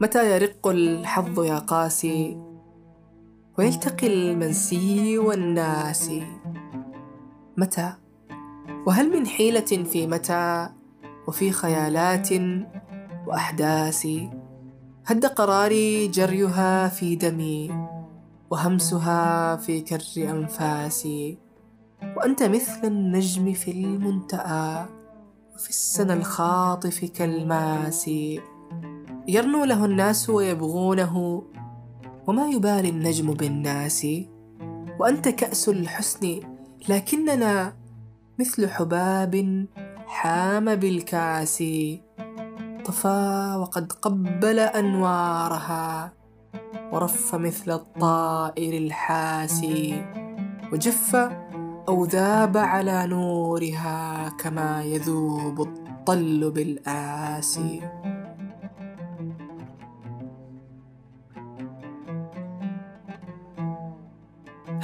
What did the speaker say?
متى يرق الحظ يا قاسي؟ ويلتقي المنسي والناسي متى؟ وهل من حيلة في متى؟ وفي خيالات وأحداث. هد قراري جريها في دمي وهمسها في كر أنفاسي. وأنت مثل النجم في المنتأى وفي السنى الخاطف كالماسي يرنو له الناس ويبغونه وما يبالي النجم بالناس. وأنت كأس الحسن لكننا مثل حباب حام بالكاس. طفى وقد قبل أنوارها ورف مثل الطائر الحاسي وجف أو ذاب على نورها كما يذوب الطل بالآسي